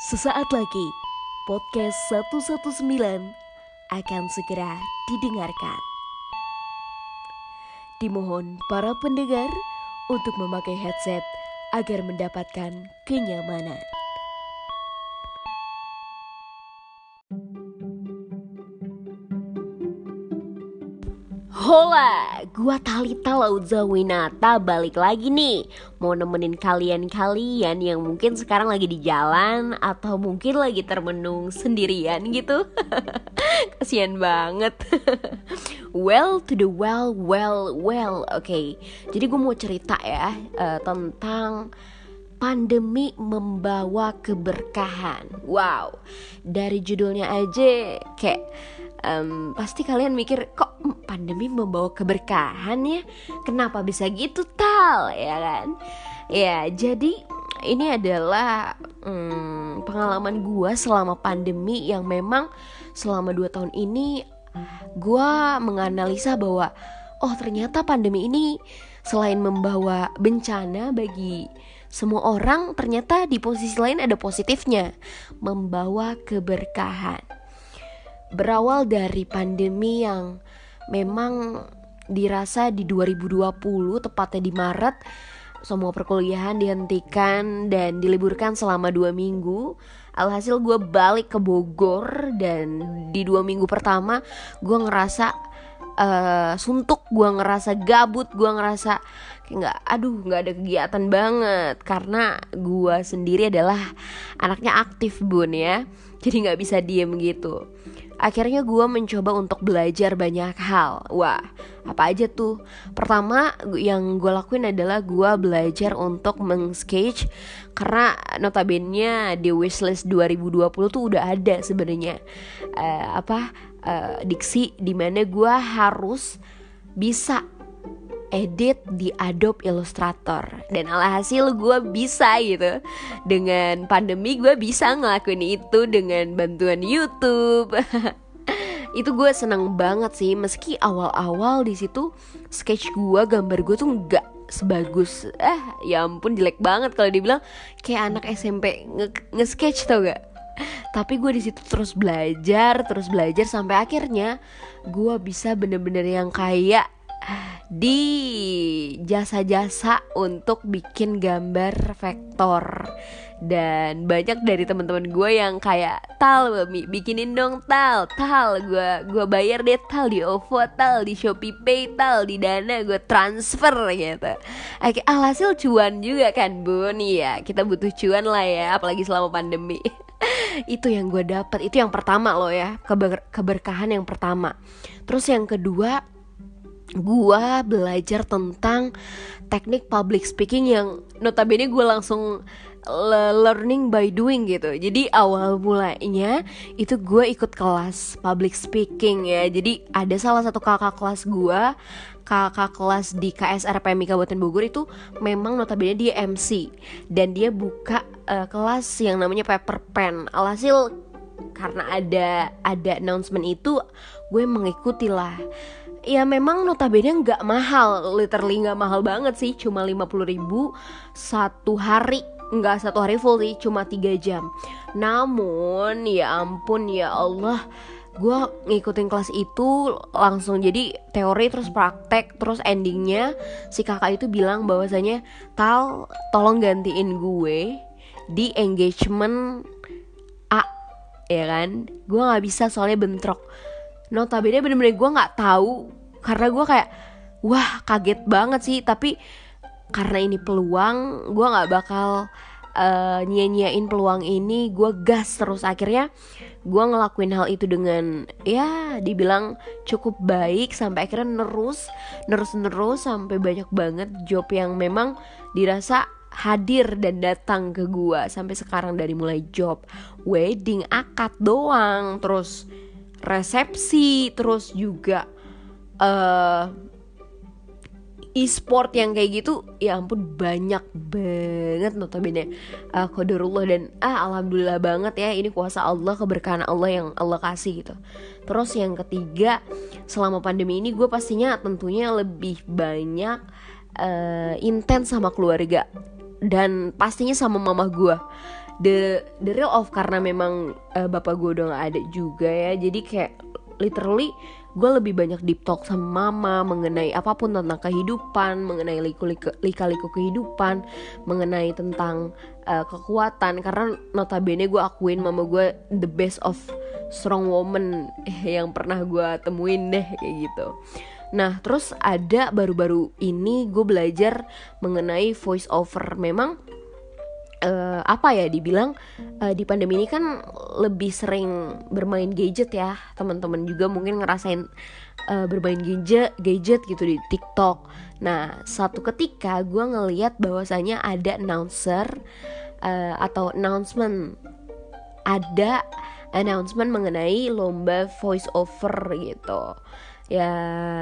Sesaat lagi, podcast 119 akan segera didengarkan. Dimohon para pendengar untuk memakai headset agar mendapatkan kenyamanan. Hola, gua Talita Lauza Winata balik lagi nih. Mau nemenin kalian-kalian yang mungkin sekarang lagi di jalan Atau mungkin lagi termenung sendirian gitu. Kasian banget. Well to the well, well, well. Oke, okay. jadi gue mau cerita ya uh, Tentang pandemi membawa keberkahan. Wow, dari judulnya aja kayak um, pasti kalian mikir kok pandemi membawa keberkahan ya. Kenapa bisa gitu tal? Ya kan? Ya jadi ini adalah um, pengalaman gue selama pandemi yang memang selama dua tahun ini gue menganalisa bahwa oh ternyata pandemi ini selain membawa bencana bagi semua orang ternyata di posisi lain ada positifnya. Membawa keberkahan. Berawal dari pandemi yang memang dirasa di 2020 tepatnya di Maret semua perkuliahan dihentikan dan diliburkan selama dua minggu. Alhasil gue balik ke Bogor dan di dua minggu pertama gue ngerasa uh, suntuk gue ngerasa gabut gue ngerasa kayak nggak aduh nggak ada kegiatan banget. Karena gue sendiri adalah anaknya aktif bun ya. Jadi nggak bisa diem gitu Akhirnya gue mencoba untuk belajar banyak hal. Wah, apa aja tuh? Pertama yang gue lakuin adalah gue belajar untuk meng-sketch Karena notabene di wishlist 2020 tuh udah ada sebenarnya. Uh, Apa, uh, diksi di mana gue harus bisa edit di Adobe Illustrator. Dan alhasil gue bisa gitu. Dengan pandemi gue bisa ngelakuin itu dengan bantuan YouTube. Itu gue seneng banget sih. Meski awal-awal di situ sketch gue gambar gue tuh nggak sebagus. Eh ya ampun jelek banget kalau dibilang. Kayak anak SMP nge-sketch tau gak tapi gue di situ terus belajar terus belajar sampai akhirnya gue bisa bener-bener yang kayak di jasa-jasa untuk bikin gambar vektor. Dan banyak dari teman-teman gue yang kayak tal bikinin dong tal. Tal gue gue bayar deh. Tal di OVO tal di Shopee Pay tal di Dana gue transfer gitu. Oke, alhasil cuan juga kan bun ya kita butuh cuan lah ya apalagi selama pandemi. Itu yang gue dapat itu yang pertama loh ya keber keberkahan yang pertama. Terus yang kedua gua belajar tentang teknik public speaking yang notabene gue langsung learning by doing gitu. Jadi awal mulanya itu gue ikut kelas public speaking ya. Jadi ada salah satu kakak kelas gue kakak kelas di KSR PMI Kabupaten Bogor itu memang notabene dia MC dan dia buka uh, kelas yang namanya paper pen. Alhasil karena ada ada announcement itu gue mengikuti lah ya memang notabene nggak mahal literally nggak mahal banget sih cuma 50 ribu satu hari. Nggak satu hari full sih cuma tiga jam. Namun ya ampun ya Allah gue ngikutin kelas itu langsung jadi teori terus praktek terus endingnya si kakak itu bilang bahwasanya tal tolong gantiin gue di engagement A ya kan? Gue nggak bisa soalnya bentrok notabene bener-bener gue nggak tahu. Karena gue kayak wah kaget banget sih. Tapi karena ini peluang gue nggak bakal uh, nyia-nyiain peluang ini. Gue gas terus. Akhirnya gue ngelakuin hal itu dengan ya dibilang cukup baik. Sampai akhirnya nerus nerus nerus. Sampai banyak banget job yang memang dirasa hadir dan datang ke gue sampai sekarang dari mulai job wedding akad doang. Terus resepsi terus juga uh, e-sport yang kayak gitu ya ampun banyak banget notabene uh, kodarullah dan ah alhamdulillah banget ya ini kuasa Allah keberkahan Allah yang Allah kasih gitu. Terus yang ketiga selama pandemi ini gue pastinya tentunya lebih banyak uh, intens sama keluarga dan pastinya sama mama gue the the real of karena memang uh, bapak gue udah gak ada juga ya. Jadi kayak literally gue lebih banyak deep talk sama mama mengenai apa pun tentang kehidupan mengenai lika-liku kehidupan mengenai tentang uh, kekuatan. Karena notabene gue akuin mama gue the best of strong woman yang pernah gue temuin deh kayak gitu. Nah terus ada baru-baru ini gue belajar mengenai voice over. Memang uh, apa ya dibilang uh, di pandemi ini kan lebih sering bermain gadget ya. Teman-teman juga mungkin ngerasain uh, bermain gadget gadget gitu di TikTok. Nah satu ketika gue ngeliat bahwasanya ada announcer uh, atau announcement. Ada announcement mengenai lomba voice over gitu ya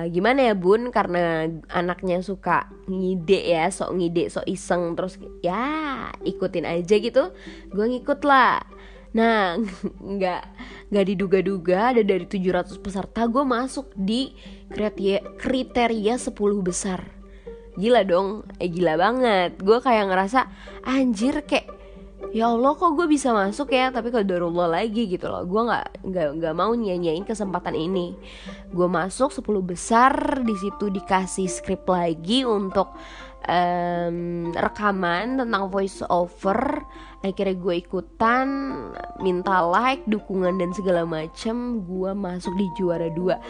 gimana ya bun? Karena anaknya suka ngide ya sok ngide sok iseng terus ya ikutin aja gitu. Gue ngikut lah. Nah nggak nggak diduga-duga ada dari 700 peserta gue masuk di kriteria kriteria 10 besar. Gila dong. Eh gila banget. Gue kayak ngerasa anjir kayak ya Allah kok gue bisa masuk ya? Tapi kalau darullah lagi gitu loh. Gue nggak nggak nggak mau nyanyain kesempatan ini. Gue masuk 10 besar di situ dikasih skrip lagi untuk um, rekaman tentang voice over akhirnya gue ikutan minta like dukungan dan segala macem. Gue masuk di juara dua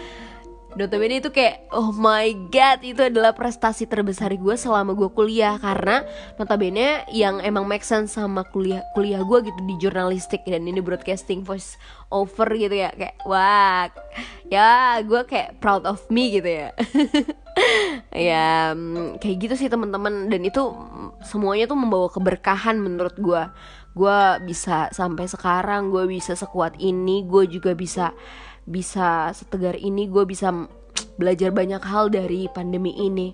notabene itu kayak oh my god itu adalah prestasi terbesar gue selama gue kuliah. Karena notabene yang emang make sense sama kuliah kuliah gue gitu di jurnalistik dan ini broadcasting voice over gitu ya. Kayak wah ya gue kayak proud of me gitu ya. Ya mm, kayak gitu sih teman-teman. Dan itu semuanya tuh membawa keberkahan menurut gue gue bisa sampai sekarang gue bisa sekuat ini gue juga bisa bisa setegar ini gue bisa belajar banyak hal dari pandemi ini.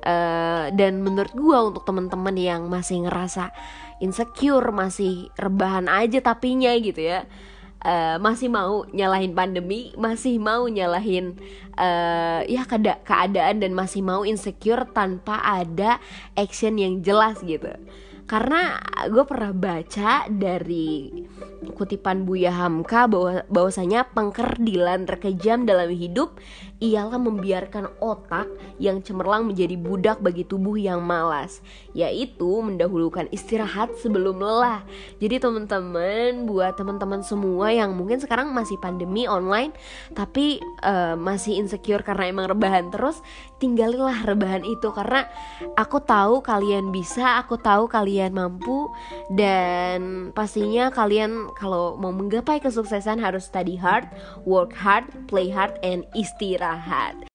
Uh, dan menurut gue untuk teman-teman yang masih ngerasa insecure masih rebahan aja tapinya gitu ya uh, masih mau nyalahin pandemi masih mau nyalahin uh, ya keada keadaan dan masih mau insecure tanpa ada action yang jelas gitu karena gue pernah baca dari kutipan Buya Hamka bahwa bahwasanya pengkerdilan terkejam dalam hidup ialah membiarkan otak yang cemerlang menjadi budak bagi tubuh yang malas, yaitu mendahulukan istirahat sebelum lelah. Jadi teman-teman, buat teman-teman semua yang mungkin sekarang masih pandemi online tapi uh, masih insecure karena emang rebahan terus, tinggalilah rebahan itu karena aku tahu kalian bisa, aku tahu kalian mampu dan pastinya kalian kalau mau menggapai kesuksesan harus study hard, work hard, play hard and istirahat istirahat.